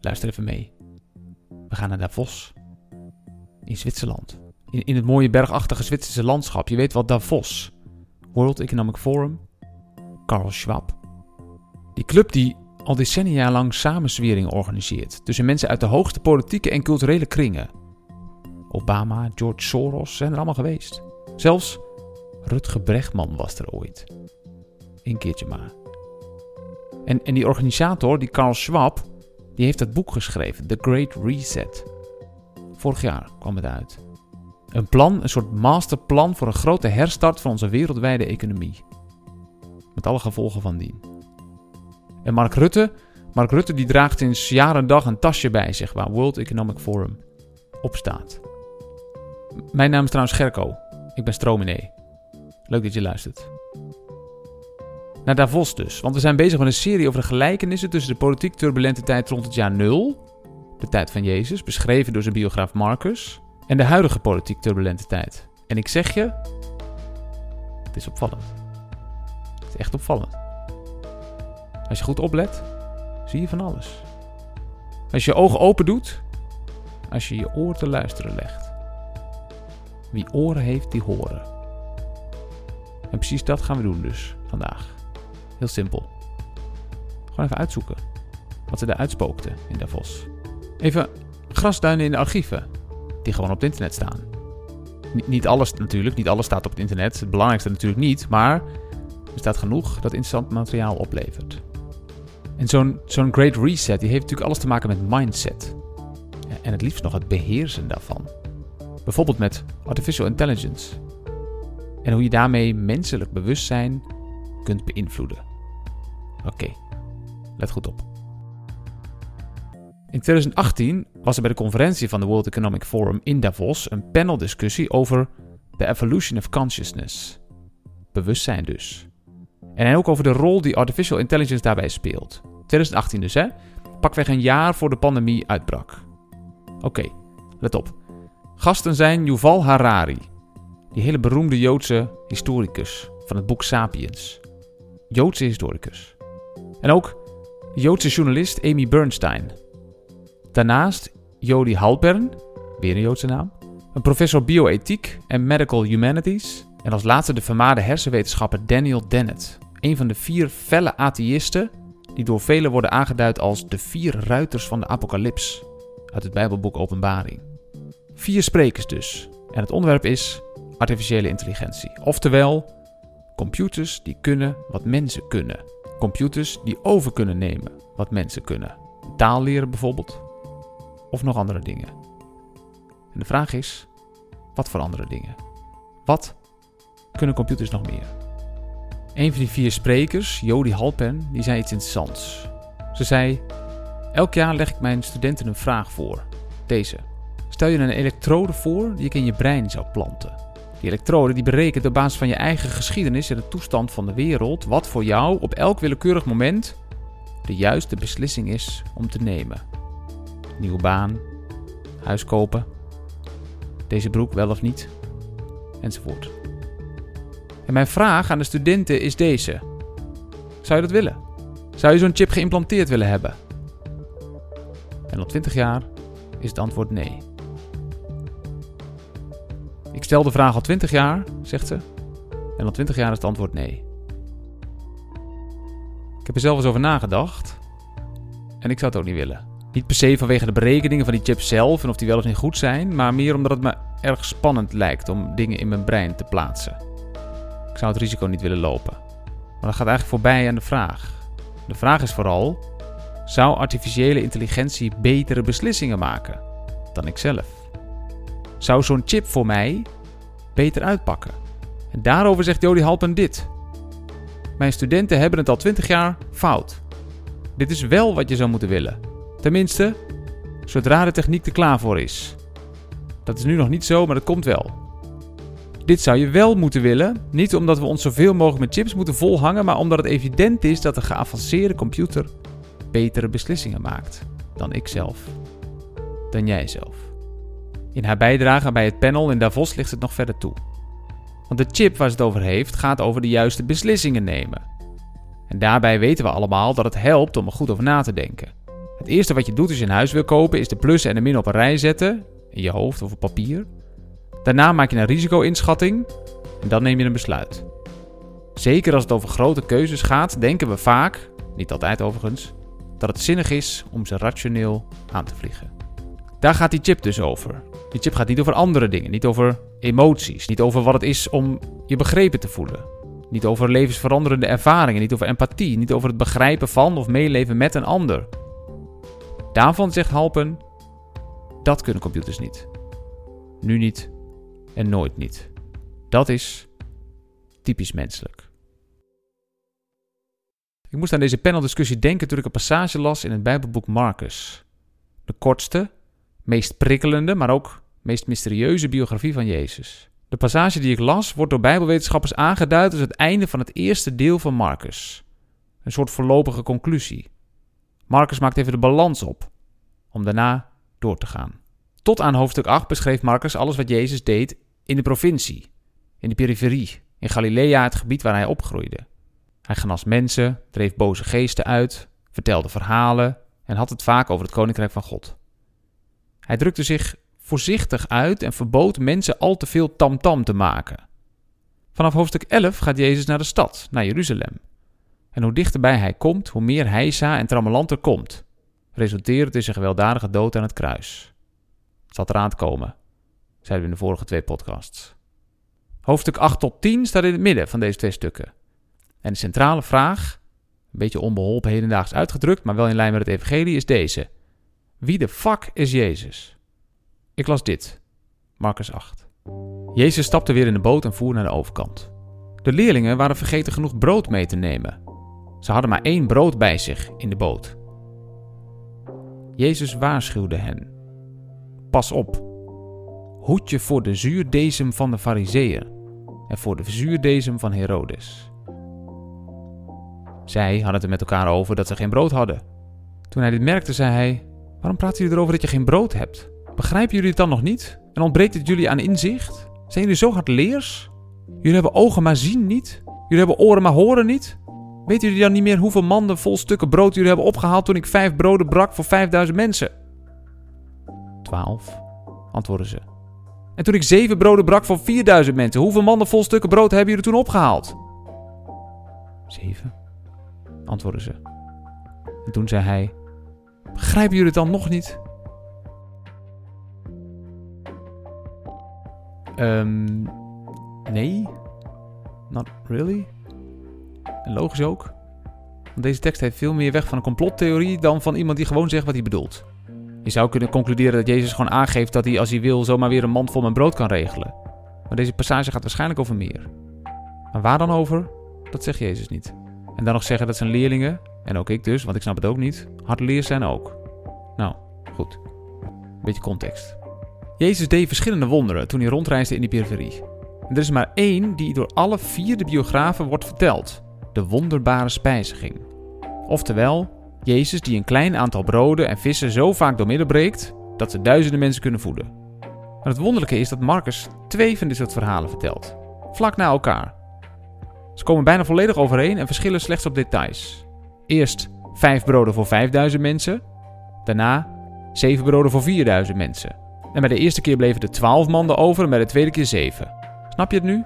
Luister even mee. We gaan naar Davos. In Zwitserland. In, in het mooie bergachtige Zwitserse landschap. Je weet wat Davos. World Economic Forum. Karl Schwab. Die club die al decennia lang samenzweringen organiseert tussen mensen uit de hoogste politieke en culturele kringen. Obama, George Soros zijn er allemaal geweest. Zelfs Rutger Bregman was er ooit. Een keertje maar. En, en die organisator, die Karl Schwab, die heeft dat boek geschreven, The Great Reset. Vorig jaar kwam het uit. Een plan, een soort masterplan voor een grote herstart van onze wereldwijde economie. Met alle gevolgen van dien. En Mark Rutte, Mark Rutte die draagt sinds jaar en dag een tasje bij zich waar World Economic Forum op staat. Mijn naam is trouwens Gerco. Ik ben Strominee. Leuk dat je luistert. Naar Davos dus, want we zijn bezig met een serie over de gelijkenissen tussen de politiek turbulente tijd rond het jaar 0, de tijd van Jezus, beschreven door zijn biograaf Marcus, en de huidige politiek turbulente tijd. En ik zeg je, het is opvallend. Het is echt opvallend. Als je goed oplet, zie je van alles. Als je je ogen open doet, als je je oor te luisteren legt. Wie oren heeft, die horen. En precies dat gaan we doen dus vandaag. Heel simpel. Gewoon even uitzoeken wat ze daar uitspookte in Davos. Even grasduinen in de archieven, die gewoon op het internet staan. niet alles natuurlijk, niet alles staat op het internet. Het belangrijkste natuurlijk niet, maar er staat genoeg dat interessant materiaal oplevert. En zo'n zo'n Great Reset die heeft natuurlijk alles te maken met mindset. En het liefst nog het beheersen daarvan. Bijvoorbeeld met artificial intelligence. En hoe je daarmee menselijk bewustzijn kunt beïnvloeden. Oké, let goed op. In 2018 was er bij de conferentie van de World Economic Forum in Davos een paneldiscussie over the evolution of consciousness. Bewustzijn dus. En ook over de rol die artificial intelligence daarbij speelt. 2018 dus, hè? Pakweg een jaar voor de pandemie uitbrak. Oké, let op. Gasten zijn Yuval Harari, die hele beroemde Joodse historicus van het boek Sapiens. Joodse historicus. En ook Joodse journalist Amy Bernstein. Daarnaast Jody Halpern, weer een Joodse naam. Een professor bioethiek en medical humanities. En als laatste de vermaarde hersenwetenschapper Daniel Dennett. Een van de vier felle atheïsten die door velen worden aangeduid als de vier ruiters van de apocalyps uit het Bijbelboek Openbaring. Vier sprekers dus. En het onderwerp is artificiële intelligentie. Oftewel, computers die kunnen wat mensen kunnen. Computers die over kunnen nemen wat mensen kunnen. Taal leren bijvoorbeeld. Of nog andere dingen. En de vraag is, wat voor andere dingen? Wat kunnen computers nog meer? Een van die vier sprekers, Jody Halpen, die zei iets interessants. Ze zei: Elk jaar leg ik mijn studenten een vraag voor. Deze. Stel je een elektrode voor die ik in je brein zou planten. Die elektrode die berekent op basis van je eigen geschiedenis en de toestand van de wereld wat voor jou op elk willekeurig moment de juiste beslissing is om te nemen. Nieuwe baan, huis kopen, deze broek wel of niet, enzovoort. En mijn vraag aan de studenten is deze: Zou je dat willen? Zou je zo'n chip geïmplanteerd willen hebben? En op 20 jaar is het antwoord nee. Ik stel de vraag al 20 jaar, zegt ze. En al 20 jaar is het antwoord nee. Ik heb er zelf eens over nagedacht. En ik zou het ook niet willen. Niet per se vanwege de berekeningen van die chip zelf en of die wel of niet goed zijn, maar meer omdat het me erg spannend lijkt om dingen in mijn brein te plaatsen. Ik zou het risico niet willen lopen. Maar dat gaat eigenlijk voorbij aan de vraag. De vraag is vooral: zou artificiële intelligentie betere beslissingen maken dan ikzelf? Zou zo'n chip voor mij beter uitpakken? En daarover zegt Jody Halpen dit. Mijn studenten hebben het al 20 jaar fout. Dit is wel wat je zou moeten willen. Tenminste, zodra de techniek er klaar voor is. Dat is nu nog niet zo, maar dat komt wel. Dit zou je wel moeten willen, niet omdat we ons zoveel mogelijk met chips moeten volhangen, maar omdat het evident is dat een geavanceerde computer betere beslissingen maakt dan ikzelf, dan jijzelf. In haar bijdrage bij het panel in Davos ligt het nog verder toe. Want de chip waar ze het over heeft gaat over de juiste beslissingen nemen. En daarbij weten we allemaal dat het helpt om er goed over na te denken. Het eerste wat je doet als je een huis wil kopen, is de plussen en de min op een rij zetten, in je hoofd of op papier. Daarna maak je een risico-inschatting en dan neem je een besluit. Zeker als het over grote keuzes gaat, denken we vaak, niet altijd overigens, dat het zinnig is om ze rationeel aan te vliegen. Daar gaat die chip dus over. Die chip gaat niet over andere dingen, niet over emoties, niet over wat het is om je begrepen te voelen. Niet over levensveranderende ervaringen, niet over empathie, niet over het begrijpen van of meeleven met een ander. Daarvan zegt Halpen: dat kunnen computers niet. Nu niet en nooit niet. Dat is typisch menselijk. Ik moest aan deze paneldiscussie denken toen ik een passage las in het Bijbelboek Marcus. De kortste, meest prikkelende, maar ook meest mysterieuze biografie van Jezus. De passage die ik las wordt door Bijbelwetenschappers aangeduid als het einde van het eerste deel van Marcus. Een soort voorlopige conclusie. Marcus maakt even de balans op, om daarna door te gaan. Tot aan hoofdstuk 8 beschreef Marcus alles wat Jezus deed in de provincie, in de periferie, in Galilea, het gebied waar hij opgroeide. Hij genas mensen, dreef boze geesten uit, vertelde verhalen en had het vaak over het koninkrijk van God. Hij drukte zich voorzichtig uit en verbood mensen al te veel tamtam te maken. Vanaf hoofdstuk 11 gaat Jezus naar de stad, naar Jeruzalem. En hoe dichterbij hij komt, hoe meer heisa en trammeland er komt, resulterend in zijn gewelddadige dood aan het kruis. Het zat eraan te komen, zeiden we in de vorige twee podcasts. Hoofdstuk 8 tot 10 staat in het midden van deze twee stukken. En de centrale vraag, een beetje onbeholpen hedendaags uitgedrukt, maar wel in lijn met het evangelie, is deze. Wie de fuck is Jezus? Ik las dit. Marcus 8. Jezus stapte weer in de boot en voer naar de overkant. De leerlingen waren vergeten genoeg brood mee te nemen. Ze hadden maar één brood bij zich in de boot. Jezus waarschuwde hen. Pas op. Hoed je voor de zuurdesem van de fariseeën en voor de zuurdesem van Herodes. Zij hadden het er met elkaar over dat ze geen brood hadden. Toen hij dit merkte, zei hij: Waarom praten jullie erover dat je geen brood hebt? Begrijpen jullie het dan nog niet? En ontbreekt het jullie aan inzicht? Zijn jullie zo hardleers? Jullie hebben ogen maar zien niet? Jullie hebben oren maar horen niet? Weten jullie dan niet meer hoeveel manden vol stukken brood jullie hebben opgehaald toen ik vijf broden brak voor vijfduizend mensen? Twaalf, antwoordden ze. En toen ik zeven broden brak voor vierduizend mensen, hoeveel manden vol stukken brood hebben jullie toen opgehaald? Zeven, antwoordden ze. En toen zei hij: Begrijpen jullie het dan nog niet? Um, nee. Not really. Logisch ook. Want deze tekst heeft veel meer weg van een complottheorie dan van iemand die gewoon zegt wat hij bedoelt. Je zou kunnen concluderen dat Jezus gewoon aangeeft dat hij als hij wil zomaar weer een mand vol met brood kan regelen. Maar deze passage gaat waarschijnlijk over meer. Maar waar dan over? Dat zegt Jezus niet. En dan nog zeggen dat zijn leerlingen, en ook ik dus, want ik snap het ook niet, hardleers zijn ook. Nou, goed. Beetje context. Jezus deed verschillende wonderen toen hij rondreisde in die periferie. En er is maar één die door alle vier de biografen wordt verteld: de wonderbare spijziging. Oftewel, Jezus die een klein aantal broden en vissen zo vaak doormidden breekt dat ze duizenden mensen kunnen voeden. Maar het wonderlijke is dat Marcus twee van dit soort verhalen vertelt, vlak na elkaar. Ze komen bijna volledig overeen en verschillen slechts op details. Eerst vijf broden voor 5000 mensen, daarna zeven broden voor 4000 mensen. En bij de eerste keer bleven er 12 manden over en bij de tweede keer 7. Snap je het nu?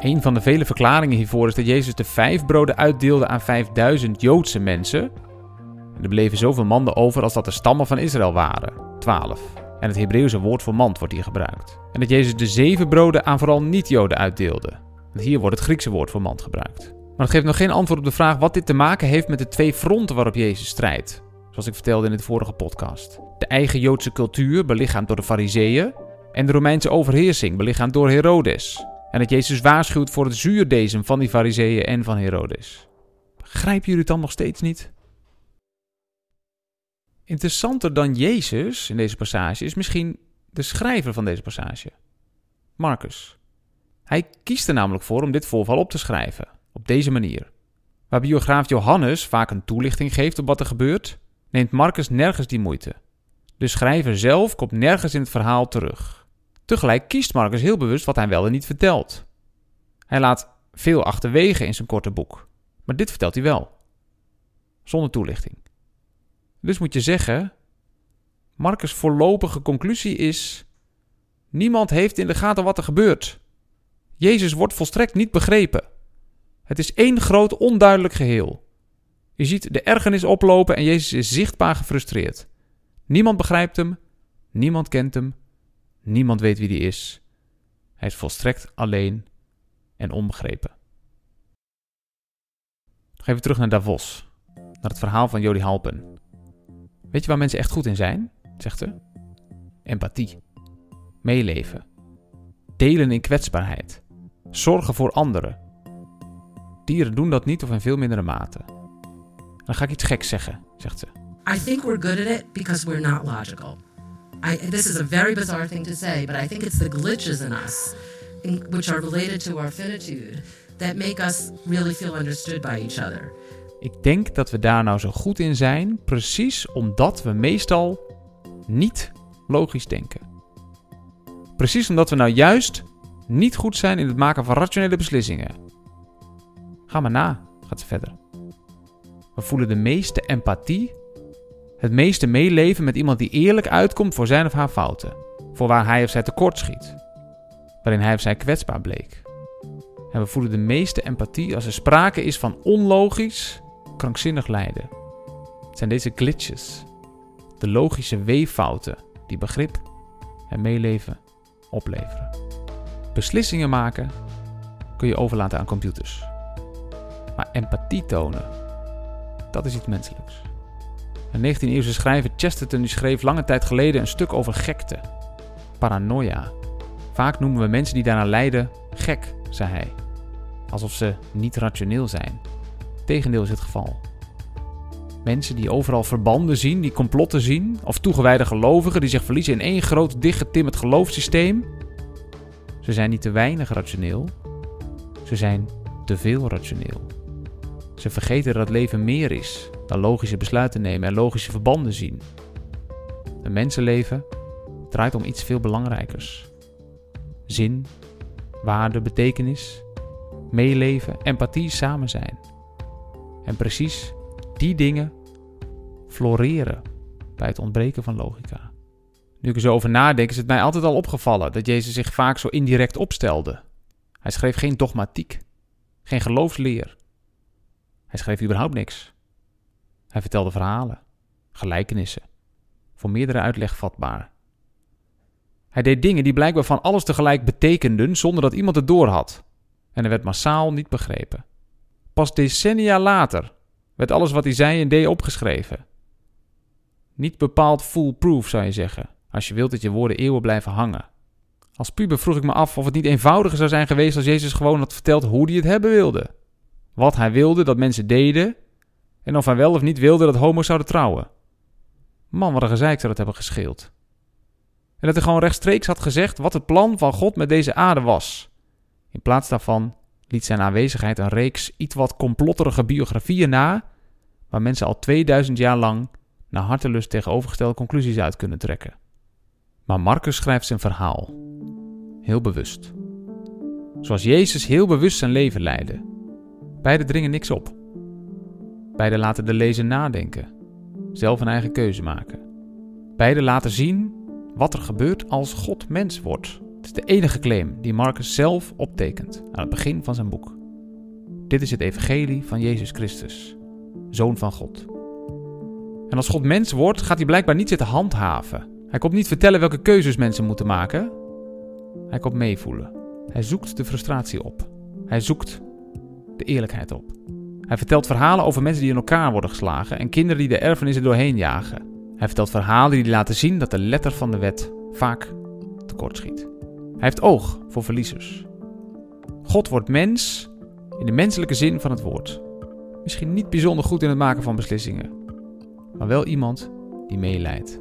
Een van de vele verklaringen hiervoor is dat Jezus de vijf broden uitdeelde aan 5000 Joodse mensen. En er bleven zoveel manden over als dat de stammen van Israël waren, 12. En het Hebreeuwse woord voor mand wordt hier gebruikt. En dat Jezus de zeven broden aan vooral niet-Joden uitdeelde. Hier wordt het Griekse woord voor mand gebruikt. Maar dat geeft nog geen antwoord op de vraag wat dit te maken heeft met de twee fronten waarop Jezus strijdt. Zoals ik vertelde in het vorige podcast. De eigen Joodse cultuur, belichaamd door de Fariseeën, en de Romeinse overheersing, belichaamd door Herodes. En dat Jezus waarschuwt voor het zuurdesem van die Fariseeën en van Herodes. Begrijpen jullie het dan nog steeds niet? Interessanter dan Jezus in deze passage is misschien de schrijver van deze passage, Marcus. Hij kiest er namelijk voor om dit voorval op te schrijven, op deze manier. Waar biograaf Johannes vaak een toelichting geeft op wat er gebeurt, neemt Marcus nergens die moeite. De schrijver zelf komt nergens in het verhaal terug. Tegelijk kiest Marcus heel bewust wat hij wel en niet vertelt. Hij laat veel achterwege in zijn korte boek, maar dit vertelt hij wel. Zonder toelichting. Dus moet je zeggen, Marcus' voorlopige conclusie is: niemand heeft in de gaten wat er gebeurt. Jezus wordt volstrekt niet begrepen. Het is één groot onduidelijk geheel. Je ziet de ergernis oplopen en Jezus is zichtbaar gefrustreerd. Niemand begrijpt hem, niemand kent hem, niemand weet wie hij is. Hij is volstrekt alleen en onbegrepen. Nog even terug naar Davos, naar het verhaal van Jody Halpen. Weet je waar mensen echt goed in zijn? zegt ze. Empathie, meeleven, delen in kwetsbaarheid, zorgen voor anderen. Dieren doen dat niet of in veel mindere mate. Dan ga ik iets geks zeggen, zegt ze. I think we're good at it because we're not logical. I, this is a very bizarre thing to say, but I think it's the glitches in us, in, which are related to our finitude, that make us really feel understood by each other. Ik denk dat we daar nou zo goed in zijn, precies omdat we meestal niet logisch denken. Precies omdat we nou juist niet goed zijn in het maken van rationele beslissingen. Ga maar na, gaat ze verder. We voelen de meeste empathie, het meeste meeleven met iemand die eerlijk uitkomt voor zijn of haar fouten, voor waar hij of zij tekort schiet, waarin hij of zij kwetsbaar bleek. En we voelen de meeste empathie als er sprake is van onlogisch, krankzinnig lijden. Het zijn deze glitches, de logische weeffouten die begrip en meeleven opleveren. Beslissingen maken kun je overlaten aan computers. Maar empathie tonen, dat is iets menselijks. Een 19e-eeuwse schrijver Chesterton schreef lange tijd geleden een stuk over gekte, paranoia. Vaak noemen we mensen die daarna lijden gek, zei hij. Alsof ze niet rationeel zijn. Tegendeel is het geval. Mensen die overal verbanden zien, die complotten zien, of toegewijde gelovigen die zich verliezen in één groot dichtgetimmerd geloofssysteem. Ze zijn niet te weinig rationeel, ze zijn te veel rationeel. Ze vergeten dat leven meer is dan logische besluiten nemen en logische verbanden zien. Een mensenleven draait om iets veel belangrijkers: zin, waarde, betekenis, meeleven, empathie, samen zijn. En precies die dingen floreren bij het ontbreken van logica. Nu ik er zo over nadenk, is het mij altijd al opgevallen dat Jezus zich vaak zo indirect opstelde. Hij schreef geen dogmatiek, geen geloofsleer. Hij schreef überhaupt niks. Hij vertelde verhalen, gelijkenissen, voor meerdere uitleg vatbaar. Hij deed dingen die blijkbaar van alles tegelijk betekenden zonder dat iemand het doorhad. En er werd massaal niet begrepen. Pas decennia later werd alles wat hij zei en deed opgeschreven. Niet bepaald foolproof zou je zeggen, als je wilt dat je woorden eeuwen blijven hangen. Als puber vroeg ik me af of het niet eenvoudiger zou zijn geweest als Jezus gewoon had verteld hoe hij het hebben wilde. Wat hij wilde dat mensen deden en of hij wel of niet wilde dat homo's zouden trouwen. Man, wat een gezeik zou dat hebben gescheeld. En dat hij gewoon rechtstreeks had gezegd wat het plan van God met deze aarde was. In plaats daarvan liet zijn aanwezigheid een reeks iets wat complotterige biografieën na, waar mensen al 2000 jaar lang naar hartelust tegenovergestelde conclusies uit kunnen trekken. Maar Marcus schrijft zijn verhaal. Heel bewust. Zoals Jezus heel bewust zijn leven leidde. Beide dringen niks op. Beide laten de lezer nadenken, zelf een eigen keuze maken. Beide laten zien wat er gebeurt als God mens wordt. Het is de enige claim die Marcus zelf optekent aan het begin van zijn boek. Dit is het evangelie van Jezus Christus, Zoon van God. En als God mens wordt, gaat hij blijkbaar niet zitten handhaven. Hij komt niet vertellen welke keuzes mensen moeten maken. Hij komt meevoelen. Hij zoekt de frustratie op. Hij zoekt de eerlijkheid op. Hij vertelt verhalen over mensen die in elkaar worden geslagen en kinderen die de erfenis er doorheen jagen. Hij vertelt verhalen die laten zien dat de letter van de wet vaak tekortschiet. Hij heeft oog voor verliezers. God wordt mens in de menselijke zin van het woord. Misschien niet bijzonder goed in het maken van beslissingen, maar wel iemand die meeleidt,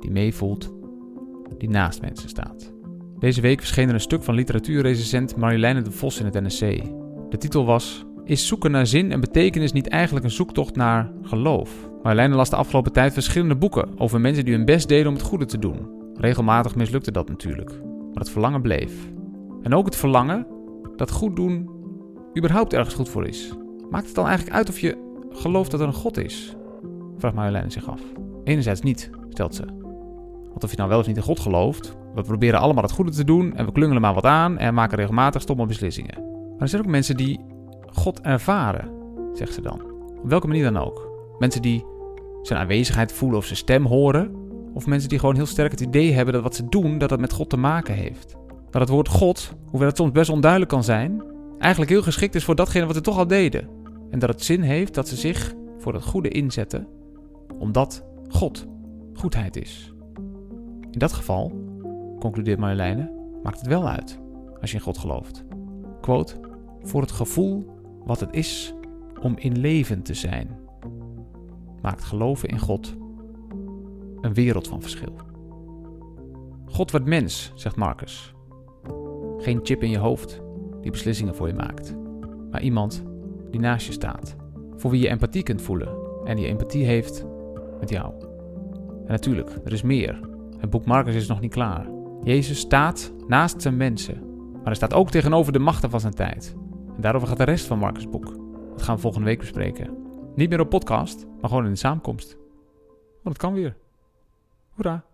die meevoelt, die naast mensen staat. Deze week verscheen er een stuk van literatuurrecensent Marjoleine de Vos in het NSC. De titel was Is zoeken naar zin en betekenis niet eigenlijk een zoektocht naar geloof? Marjoleine las de afgelopen tijd verschillende boeken over mensen die hun best deden om het goede te doen. Regelmatig mislukte dat natuurlijk, maar het verlangen bleef. En ook het verlangen dat goed doen überhaupt ergens goed voor is. Maakt het dan eigenlijk uit of je gelooft dat er een God is? Vraagt Marjolein zich af. Enerzijds niet, stelt ze. Want of je nou wel of niet in God gelooft, we proberen allemaal het goede te doen en we klungelen maar wat aan en maken regelmatig stomme beslissingen. Maar er zijn ook mensen die God ervaren, zegt ze dan. Op welke manier dan ook. Mensen die zijn aanwezigheid voelen of zijn stem horen. Of mensen die gewoon heel sterk het idee hebben dat wat ze doen, dat dat met God te maken heeft. Dat het woord God, hoewel het soms best onduidelijk kan zijn, eigenlijk heel geschikt is voor datgene wat ze toch al deden. En dat het zin heeft dat ze zich voor het goede inzetten, omdat God goedheid is. In dat geval, concludeert Marjoleine, maakt het wel uit als je in God gelooft. Voor het gevoel wat het is om in leven te zijn, maakt geloven in God een wereld van verschil. God wordt mens, zegt Marcus. Geen chip in je hoofd die beslissingen voor je maakt, maar iemand die naast je staat, voor wie je empathie kunt voelen en die empathie heeft met jou. En natuurlijk, er is meer. Het boek Marcus is nog niet klaar. Jezus staat naast zijn mensen, hij staat ook tegenover de machten van zijn tijd. En daarover gaat de rest van Marcus' boek. Dat gaan we volgende week bespreken. Niet meer op podcast, maar gewoon in de samenkomst. Want het kan weer. Hoera!